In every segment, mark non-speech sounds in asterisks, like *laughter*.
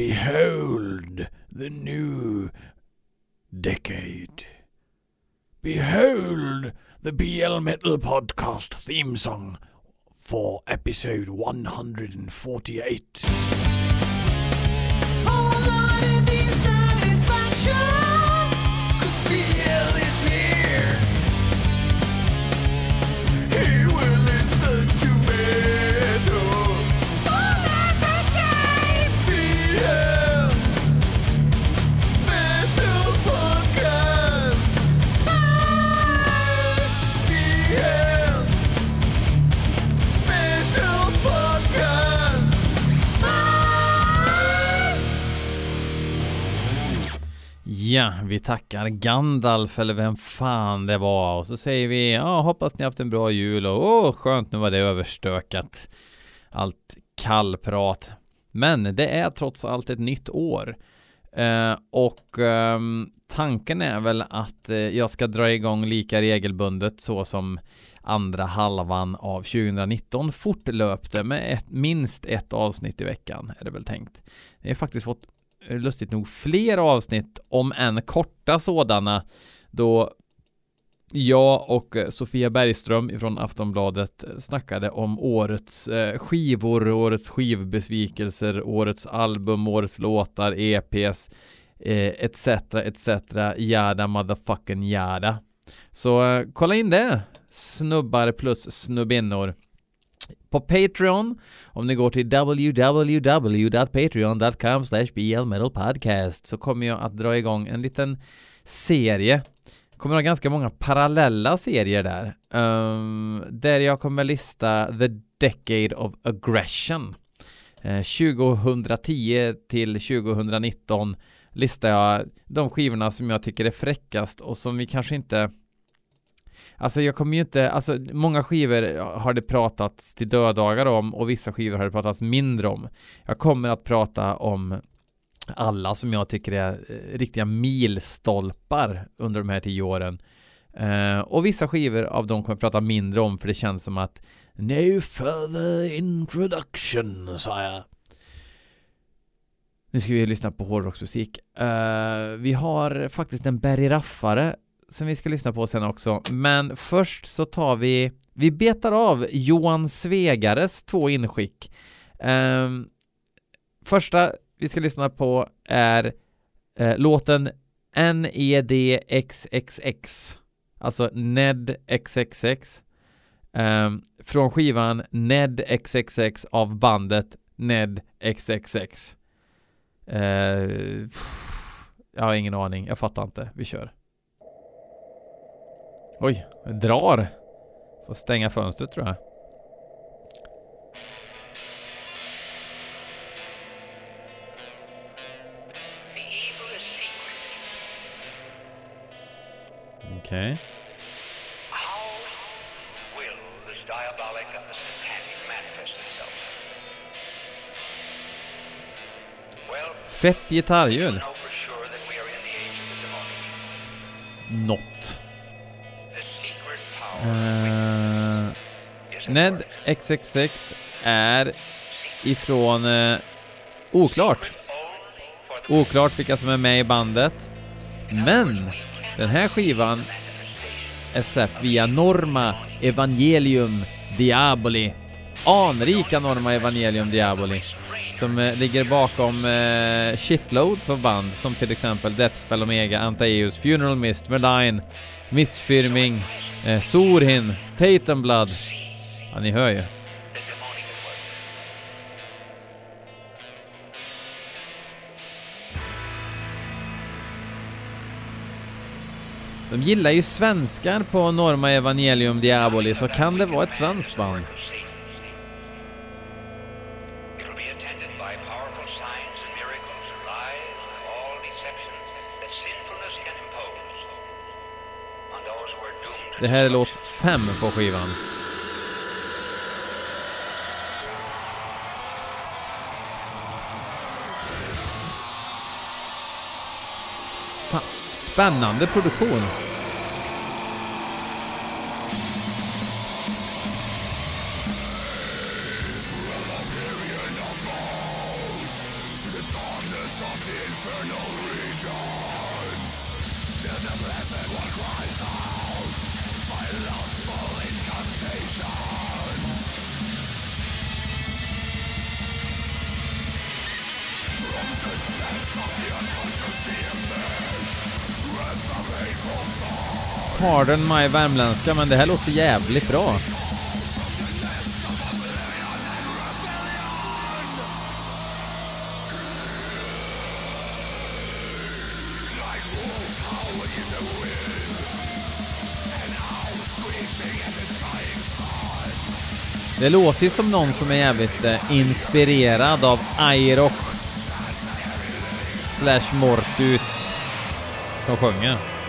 Behold the new decade. Behold the BL Metal Podcast theme song for episode 148. Ja, vi tackar Gandalf eller vem fan det var och så säger vi ja, hoppas ni haft en bra jul och åh, skönt nu var det överstökat. Allt kallprat. Men det är trots allt ett nytt år. Eh, och eh, tanken är väl att eh, jag ska dra igång lika regelbundet så som andra halvan av 2019 fortlöpte med ett, minst ett avsnitt i veckan är det väl tänkt. Det har faktiskt fått lustigt nog fler avsnitt, om än korta sådana, då jag och eh, Sofia Bergström från Aftonbladet snackade om årets eh, skivor, årets skivbesvikelser, årets album, årets låtar, EPs, etc, etc, jada motherfucking jada. Så eh, kolla in det, snubbar plus snubbinnor på Patreon. Om ni går till www.patreon.com blmetalpodcast så kommer jag att dra igång en liten serie. Kommer ha ganska många parallella serier där. Um, där jag kommer lista The Decade of Aggression. Eh, uh, 2010 till 2019 listar jag de skivorna som jag tycker är fräckast och som vi kanske inte Alltså jag kommer ju inte, alltså många skivor har det pratats till dödagar om och vissa skivor har det pratats mindre om. Jag kommer att prata om alla som jag tycker är eh, riktiga milstolpar under de här tio åren. Uh, och vissa skivor av dem kommer jag prata mindre om för det känns som att No further introduction, sa jag. Nu ska vi lyssna på hårdrocksmusik. Uh, vi har faktiskt en Berry Raffare som vi ska lyssna på sen också. Men först så tar vi, vi betar av Johan Svegares två inskick. Um, första vi ska lyssna på är uh, låten NEDXXX, alltså NED XXX, um, ehm, från skivan NED XXX av bandet NED XXX. Uh, eh, jag har ingen aning, jag fattar inte, vi kör. Oj, det drar. Får stänga fönstret tror jag. Okej. Okay. Fett gitarrljud. Något. Uh, Ned XXX är ifrån uh, Oklart. Oklart vilka som är med i bandet. Men den här skivan är släppt via Norma Evangelium Diaboli. Anrika Norma Evangelium Diaboli. Som eh, ligger bakom eh, shitloads av band som till exempel Deathspell Omega, Antaeus, Funeral Mist, Merline, Missfirming, Eh, Sorhin, Tatum Blood. Ja, ni hör ju. De gillar ju svenskar på Norma Evangelium Diabolis, så kan det vara ett svenskt band? Det här är låt 5 på skivan. Fan, spännande produktion. Pardon my värmländska, men det här låter jävligt bra. Det låter ju som någon som är jävligt eh, inspirerad av Airoch slash Mortus som sjunger.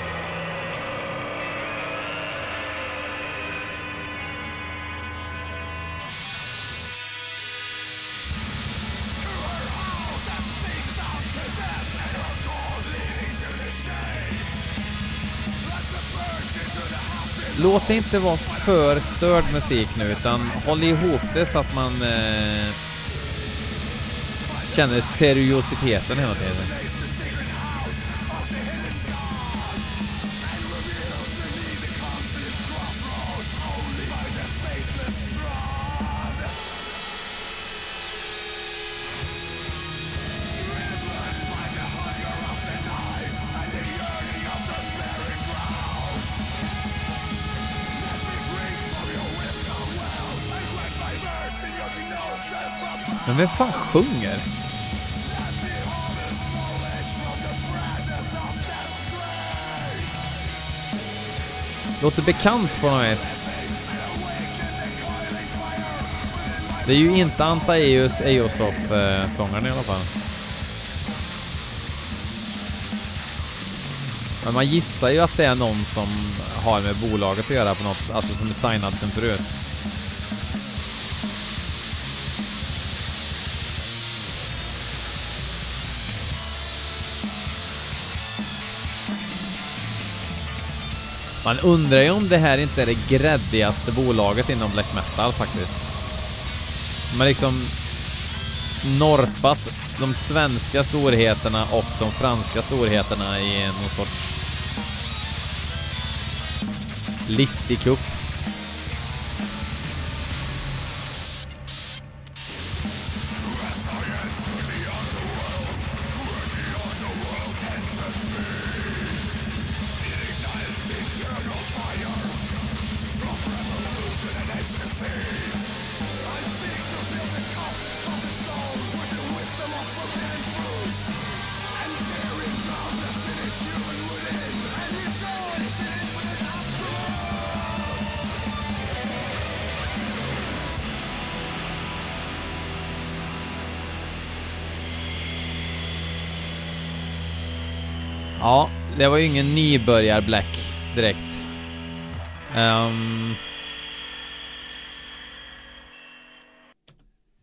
Låt det inte vara för störd musik nu utan håll ihop det så att man eh, känner seriositeten hela tiden. Vem fan sjunger? Låter bekant på något vis. Det är ju inte Antaeus Eosof-sångaren i alla fall. Men man gissar ju att det är någon som har med bolaget att göra på något, alltså som är signad sen förut. Man undrar ju om det här inte är det gräddigaste bolaget inom black metal faktiskt. Man liksom norpat de svenska storheterna och de franska storheterna i någon sorts listig kupp. Ja, det var ju ingen nybörjar-black direkt. Um,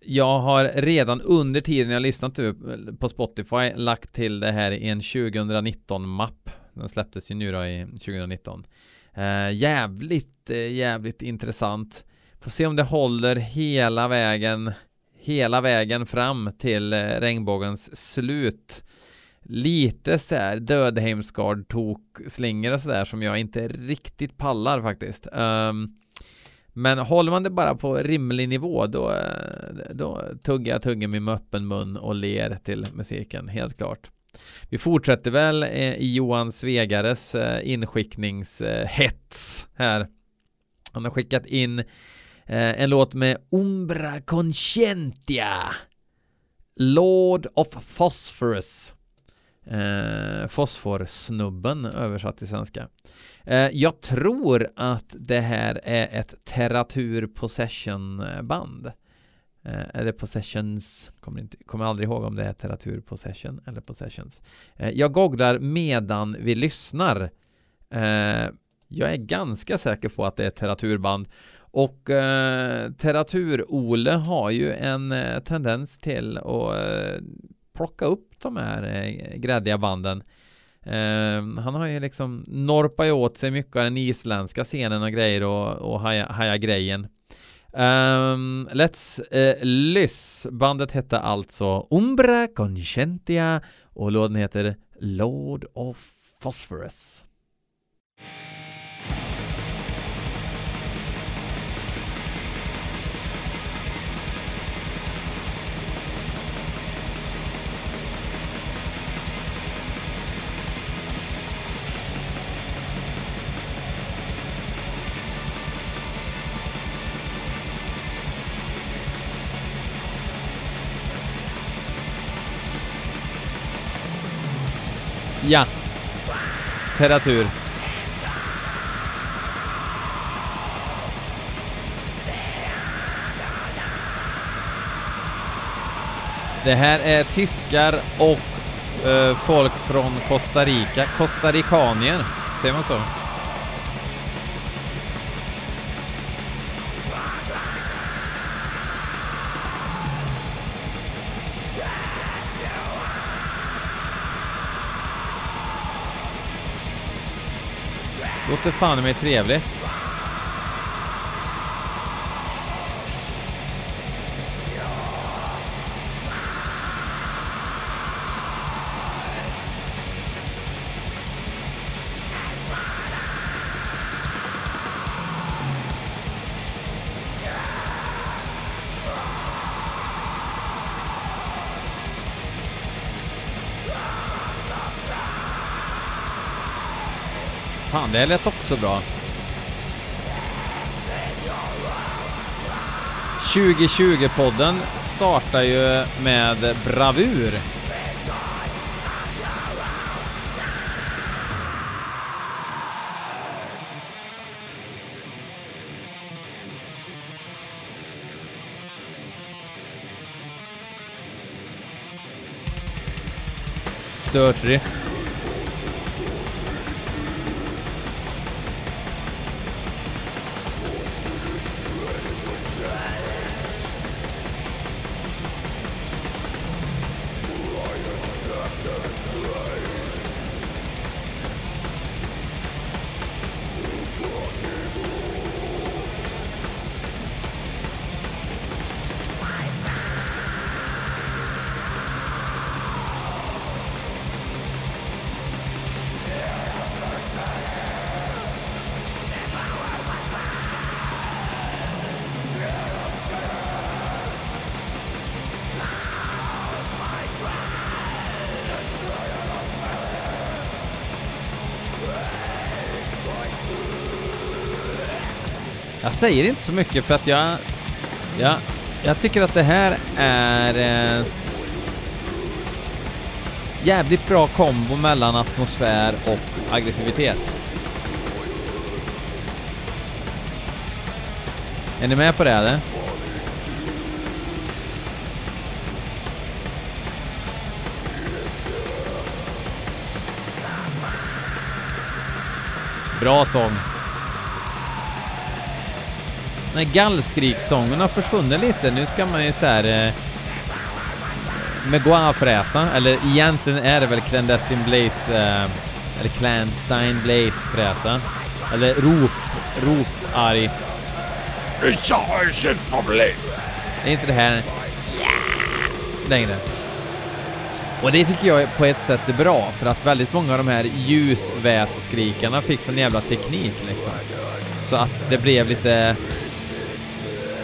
jag har redan under tiden jag lyssnat typ på Spotify lagt till det här i en 2019-mapp. Den släpptes ju nu då i 2019. Uh, eh, jävligt, uh, jävligt intressant. Får se om det håller hela vägen, hela vägen fram till uh, regnbågens slut lite så här Dödheimsgard tok slingor och sådär som jag inte riktigt pallar faktiskt. Um, men håller man det bara på rimlig nivå då, eh, då tuggar jag tuggummi med öppen mun och ler till musiken, helt klart. Vi fortsätter väl eh, i Johan Svegares eh, inskickningshets här. Han har skickat in en låt med Umbra Conscientia Lord of Phosphorus Eh, Fosforsnubben översatt till svenska. Eh, jag tror att det här är ett Terratur Possession band. Eh, eller Possessions, kommer, inte, kommer aldrig ihåg om det är Terratur Possession eller Possessions. Eh, jag googlar medan vi lyssnar. Eh, jag är ganska säker på att det är ett Terraturband. Och eh, Terratur-Ole har ju en eh, tendens till att eh, plocka upp de här eh, gräddiga banden. Eh, han har ju liksom norpat åt sig mycket av den isländska scenen och grejer och, och haja, haja grejen. Um, let's eh, uh, Lyss. Bandet hette alltså Umbra Conscientia och låten heter Lord of Phosphorus. Ja. Terratur. Det här är tyskar och eh, folk från Costa Rica, Costaricaner, säger man så? Låter fan i mig trevligt. Fan, det lät också bra. 2020-podden startar ju med bravur. Stört riff. Jag säger inte så mycket för att jag... Jag, jag tycker att det här är... Eh, jävligt bra kombo mellan atmosfär och aggressivitet. Är ni med på det eller? Bra sång. Den här gallskriksången har försvunnit lite. Nu ska man ju såhär... Eh, Megois-fräsa, eller egentligen är det väl Clandestine Blaze, eh, eller Clandestine Blaze-fräsa. Eller rop, rop-arg. Det är inte det här längre. Och det tycker jag på ett sätt är bra, för att väldigt många av de här ljusvässkrikarna fick sån jävla teknik liksom. Så att det blev lite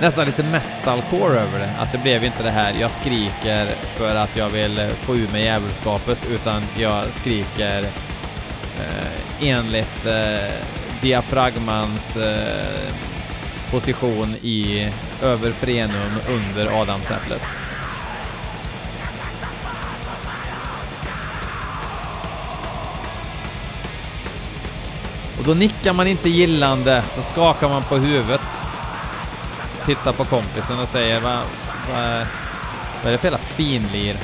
nästan lite metalcore över det. Att det blev inte det här jag skriker för att jag vill eh, få ur mig djävulskapet utan jag skriker eh, enligt eh, diafragmans eh, position i över frenum under adamsäpplet. Och då nickar man inte gillande, då skakar man på huvudet tittar på kompisen och säger vad, vad, vad är det för jävla finlir?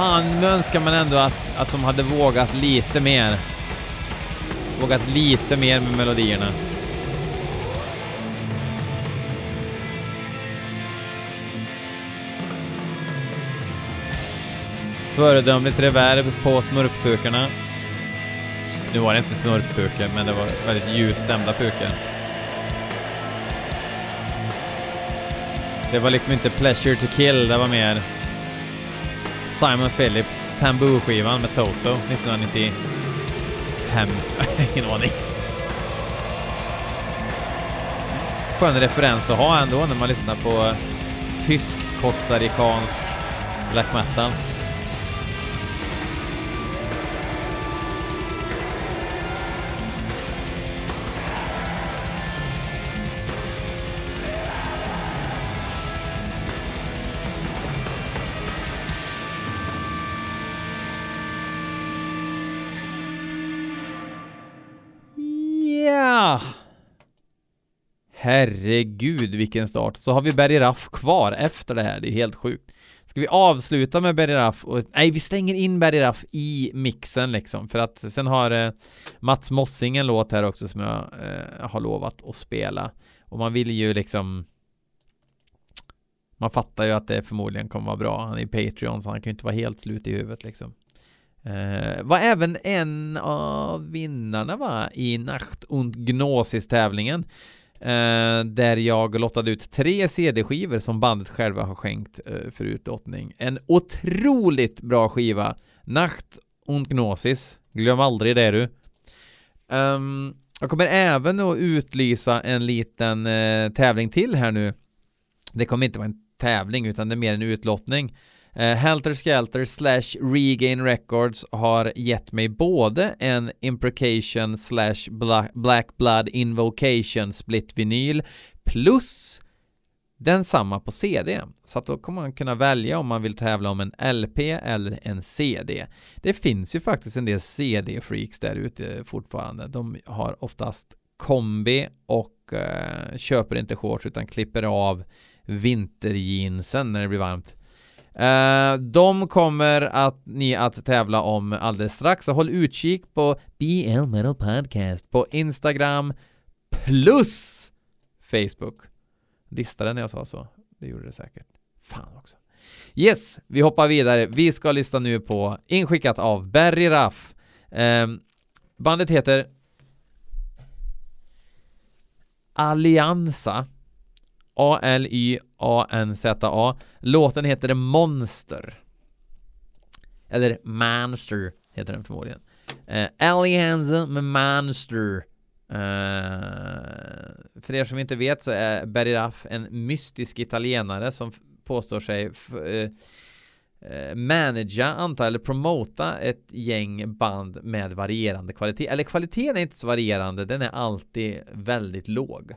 Fan, nu önskar man ändå att, att de hade vågat lite mer. Vågat lite mer med melodierna. Föredömligt reverb på smurfpukarna. Nu var det inte smurfpukor, men det var väldigt ljusstämda pukor. Det var liksom inte Pleasure to kill, det var mer Simon Phillips Tamboo-skivan med Toto 1995. *laughs* Ingen aning. Skön referens att ha ändå när man lyssnar på tysk kostarikansk black metal. Herregud vilken start. Så har vi Berry Raff kvar efter det här, det är helt sjukt. Ska vi avsluta med Berry Raff och, nej vi stänger in Berry Raff i mixen liksom för att sen har eh, Mats Mossing en låt här också som jag eh, har lovat att spela och man vill ju liksom man fattar ju att det förmodligen kommer vara bra. Han är ju Patreon så han kan ju inte vara helt slut i huvudet liksom. Eh, var även en av vinnarna va i Nacht und Gnosis tävlingen. Eh, där jag lottade ut tre CD-skivor som bandet själva har skänkt eh, för utlottning. En otroligt bra skiva. Nacht und Gnosis. Glöm aldrig det du. Um, jag kommer även att utlysa en liten eh, tävling till här nu. Det kommer inte vara en tävling utan det är mer en utlottning. Uh, Helter Skelter slash Regain Records har gett mig både en Imprecation slash Black Blood Invocation split vinyl plus densamma på CD. Så att då kommer man kunna välja om man vill tävla om en LP eller en CD. Det finns ju faktiskt en del CD-freaks där ute fortfarande. De har oftast kombi och uh, köper inte shorts utan klipper av vinterjeansen när det blir varmt. Eh, de kommer att ni att tävla om alldeles strax, så håll utkik på BL Metal Podcast på Instagram plus Facebook. Listade när jag sa så. Det gjorde det säkert. Fan också. Yes, vi hoppar vidare. Vi ska lyssna nu på inskickat av Berry Raff. Eh, bandet heter Allianza A-L-Y-A-N-Z-A. Låten heter Monster. Eller Monster heter den förmodligen. Eh, Alianza med Monster. Uh, eh, för er som inte vet så är Berry Raff en mystisk italienare som påstår sig uh, managea, anta eller promota ett gäng band med varierande kvalitet. Eller kvaliteten är inte så varierande, den är alltid väldigt låg.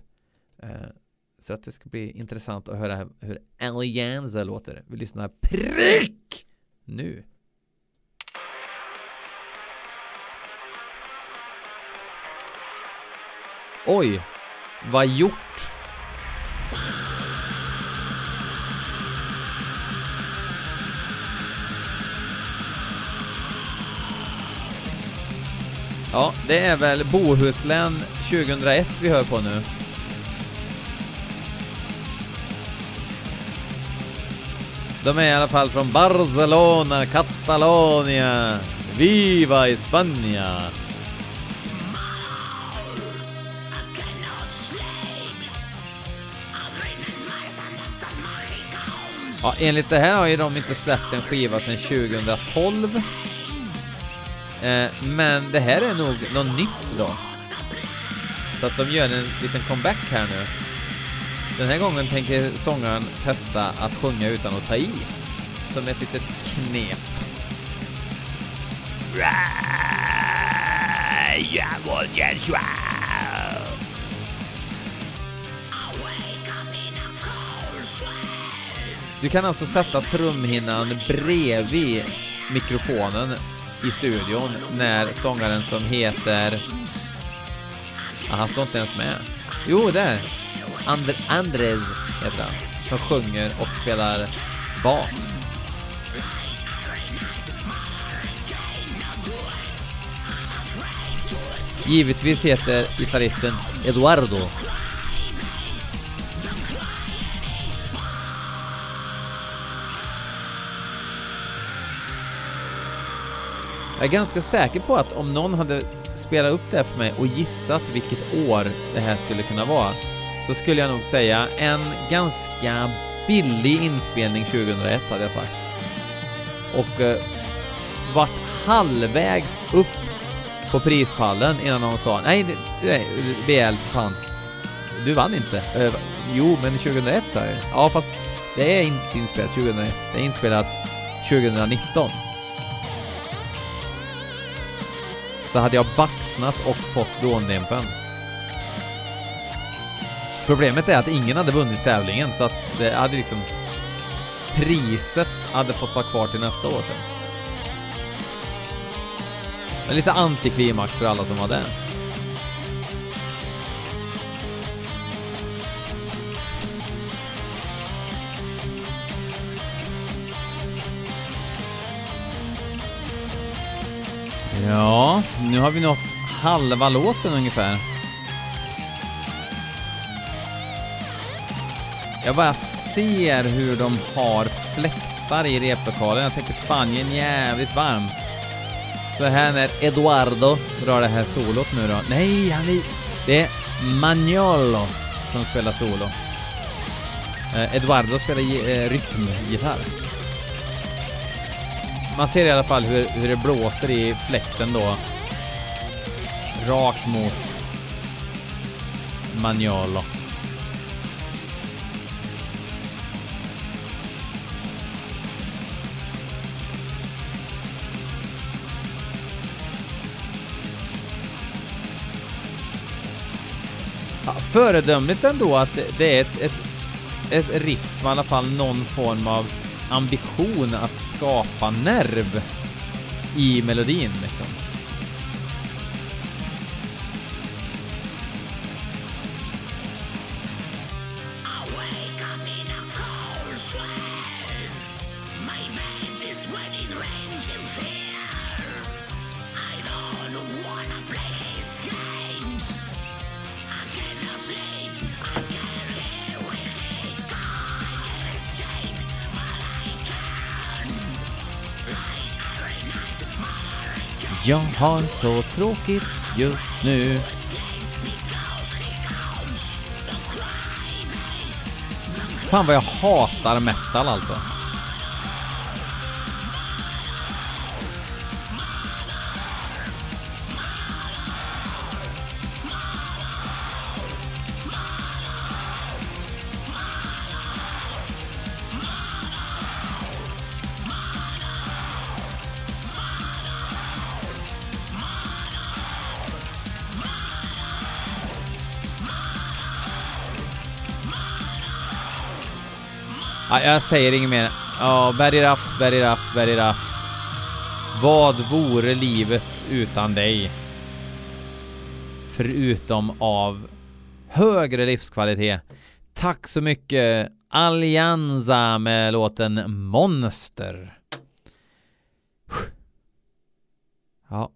Så att det ska bli intressant att höra hur Alianza låter. Vi lyssnar prick nu. Oj, vad gjort? Ja, det är väl Bohuslän 2001 vi hör på nu. De är i alla fall från Barcelona, Catalonia. Viva España! Ja, enligt det här har ju de inte släppt en skiva sedan 2012. Eh, men det här är nog något nytt då. Så att de gör en liten comeback här nu. Den här gången tänker sångaren testa att sjunga utan att ta i. Som ett litet knep. Du kan alltså sätta trumhinnan bredvid mikrofonen i studion när sångaren som heter... Ja, han står inte ens med. Jo, där! And Andres heter han. Som sjunger och spelar bas. Givetvis heter gitarristen Eduardo. Jag är ganska säker på att om någon hade spelat upp det här för mig och gissat vilket år det här skulle kunna vara så skulle jag nog säga en ganska billig inspelning 2001 hade jag sagt. Och eh, vart halvvägs upp på prispallen innan någon sa nej, nej BL, fan. Du vann inte. Eh, jo, men 2001 sa jag Ja, fast det är inte inspelat 2001. Det är inspelat 2019. Så hade jag baxnat och fått dåndimpen. Problemet är att ingen hade vunnit tävlingen så att det hade liksom... Priset hade fått vara kvar till nästa år sen. Men lite antiklimax för alla som var där. Ja, nu har vi nått halva låten ungefär. Jag bara ser hur de har fläktar i replokalen. Jag tänker Spanien jävligt varmt. Så här när Eduardo drar det här solot nu då. Nej, han är... Det är Magnolo som spelar solo. Eh, Eduardo spelar eh, rytmgitarr. Man ser i alla fall hur, hur det blåser i fläkten då. Rakt mot Magnolo. Föredömligt ändå att det är ett, ett, ett riff med i alla fall någon form av ambition att skapa nerv i melodin liksom. Har så tråkigt just nu. Fan vad jag hatar metal alltså. Ja, jag säger inget mer. Ja, Berry Raff, Berry Raff, Berry Raff. Vad vore livet utan dig? Förutom av högre livskvalitet. Tack så mycket Allianza med låten Monster. Ja,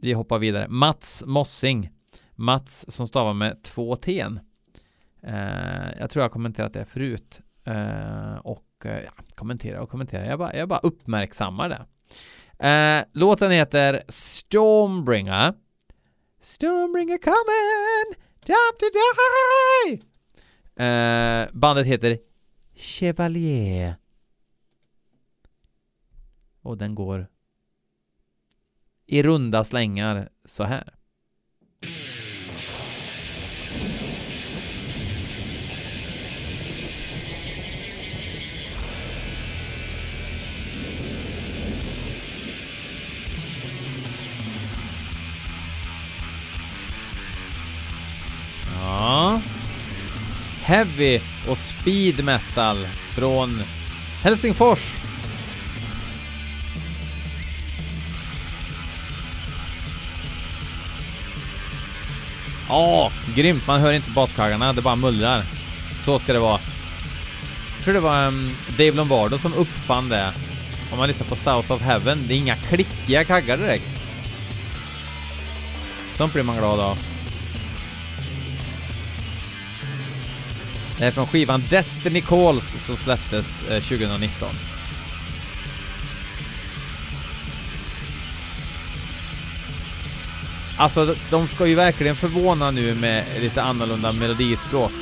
vi hoppar vidare. Mats Mossing. Mats som stavar med två T. Eh, jag tror jag har kommenterat det förut. Eh, och eh, ja, kommentera och kommentera. Jag bara, jag bara uppmärksammar det. Eh, låten heter Stormbringer. Stormbringer coming, time to die. bandet heter Chevalier. Och den går i runda slängar så här. Ja. Heavy och speed metal från Helsingfors. Ja, grymt. Man hör inte baskaggarna, det bara mullrar. Så ska det vara. Jag tror det var um, Dave Lombardo som uppfann det. Om man lyssnar på South of Heaven, det är inga klickiga kaggar direkt. Sånt blir man glad av. från skivan Destiny Calls som släpptes eh, 2019. Alltså, de ska ju verkligen förvåna nu med lite annorlunda melodispråk.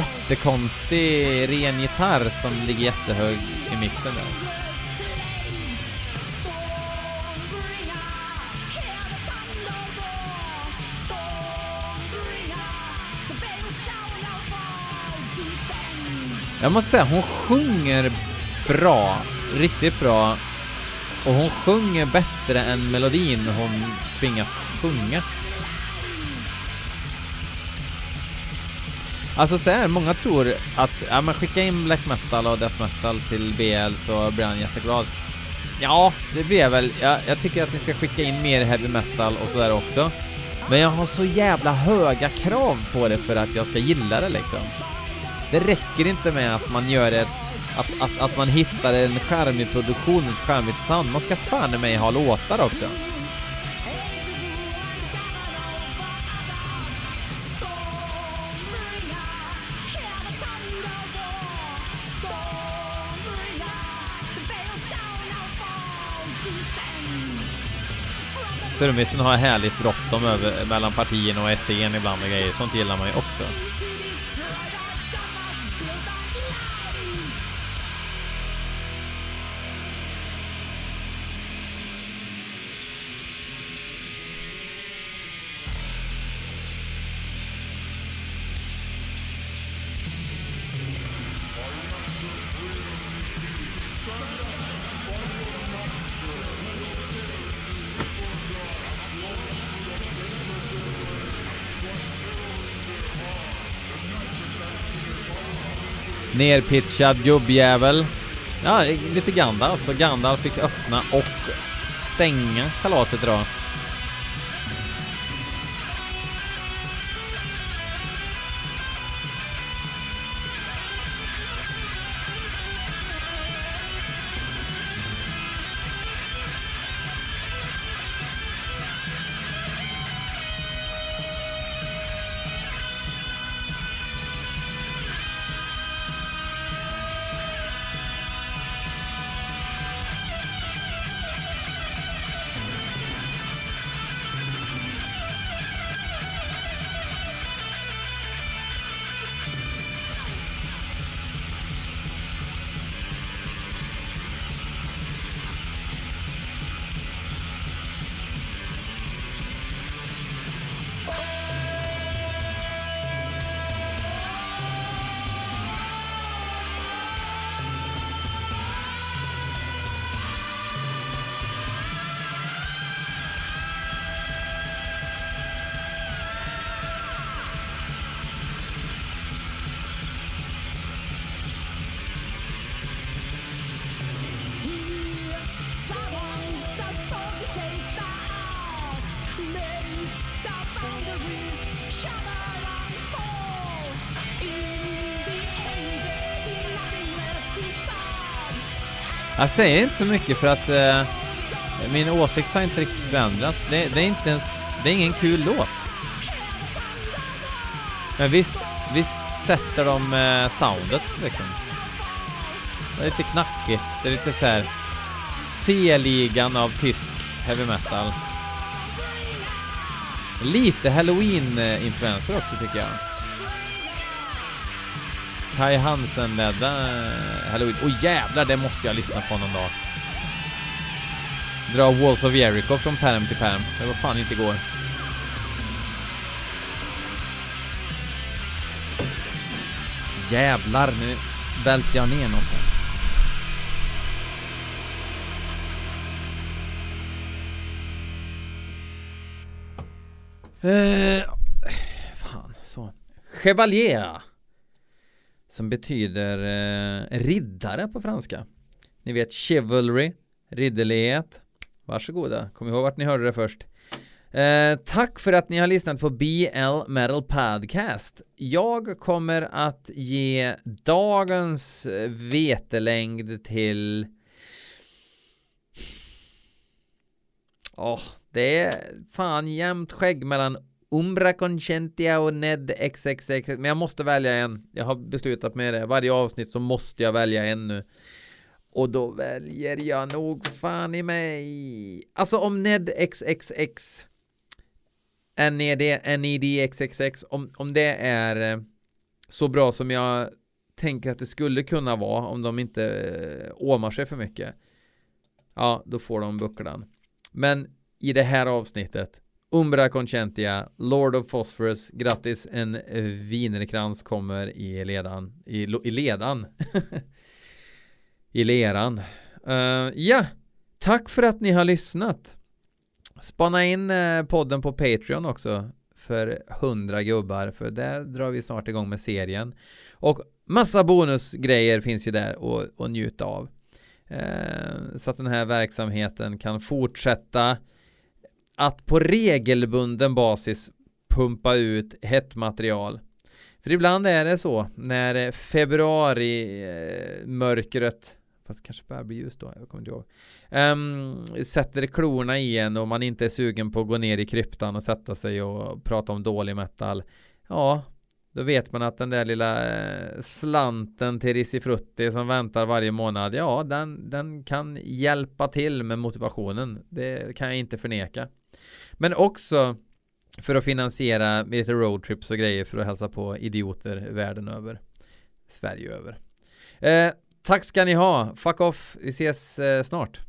Jättekonstig ren gitarr som ligger jättehög i mixen där. Jag måste säga, hon sjunger bra. Riktigt bra. Och hon sjunger bättre än melodin hon tvingas sjunga. Alltså så här, många tror att, ja men skicka in black metal och death metal till BL så blir han jätteglad. Ja, det blir jag väl. Jag, jag tycker att ni ska skicka in mer heavy metal och sådär också. Men jag har så jävla höga krav på det för att jag ska gilla det liksom. Det räcker inte med att man gör ett att, att, att man hittar en charmig produktion, ett charmigt sound. Man ska fan i mig ha låtar också. Trummisen har härligt bråttom över, mellan partierna och SC'n ibland och grejer. Sånt gillar man ju också. Nerpitchad gubbjävel. Ja, lite Gandalf. Så Gandalf fick öppna och stänga kalaset idag. Jag säger inte så mycket för att eh, min åsikt har inte riktigt förändrats. Det, det, är inte ens, det är ingen kul låt. Men visst, visst sätter de eh, soundet liksom. Det är lite knackigt. Det är lite så här C-ligan av tysk heavy metal. Lite halloween-influenser också tycker jag. Kai Hansen-ledda eh, Halloween. Åh oh, jävlar, det måste jag lyssna på någon dag. Dra Walls of Jericho från perm till perm. Det var fan inte igår. Jävlar, nu välter jag ner något här. Eh, fan, så. Chevalier som betyder eh, riddare på franska. Ni vet chivalry, ridderlighet. Varsågoda, kom ihåg vart ni hörde det först. Eh, tack för att ni har lyssnat på BL Metal Podcast. Jag kommer att ge dagens vetelängd till Åh, oh, det är fan jämnt skägg mellan Umbra Concentia och Ned XXX Men jag måste välja en. Jag har beslutat med det. Varje avsnitt så måste jag välja en nu. Och då väljer jag nog fan i mig. Alltså om Ned XXX NED, xxx om, om det är eh, så bra som jag tänker att det skulle kunna vara om de inte eh, åmar sig för mycket Ja, då får de bucklan. Men i det här avsnittet Umbra Concentia, Lord of Phosphorus, grattis, en wienerkrans kommer i ledan, i, i ledan, *laughs* i leran. Uh, ja, tack för att ni har lyssnat. Spana in eh, podden på Patreon också för hundra gubbar, för där drar vi snart igång med serien. Och massa bonusgrejer finns ju där att njuta av. Uh, så att den här verksamheten kan fortsätta att på regelbunden basis pumpa ut hett material. För ibland är det så när eh, februari-mörkret eh, fast kanske börjar bli ljus då, jag kommer inte ihåg. Um, sätter klorna i en och man inte är sugen på att gå ner i kryptan och sätta sig och prata om dålig metal. Ja, då vet man att den där lilla eh, slanten till Risifrutti som väntar varje månad, ja, den, den kan hjälpa till med motivationen. Det kan jag inte förneka. Men också för att finansiera lite roadtrips och grejer för att hälsa på idioter världen över. Sverige över. Eh, tack ska ni ha. Fuck off. Vi ses eh, snart.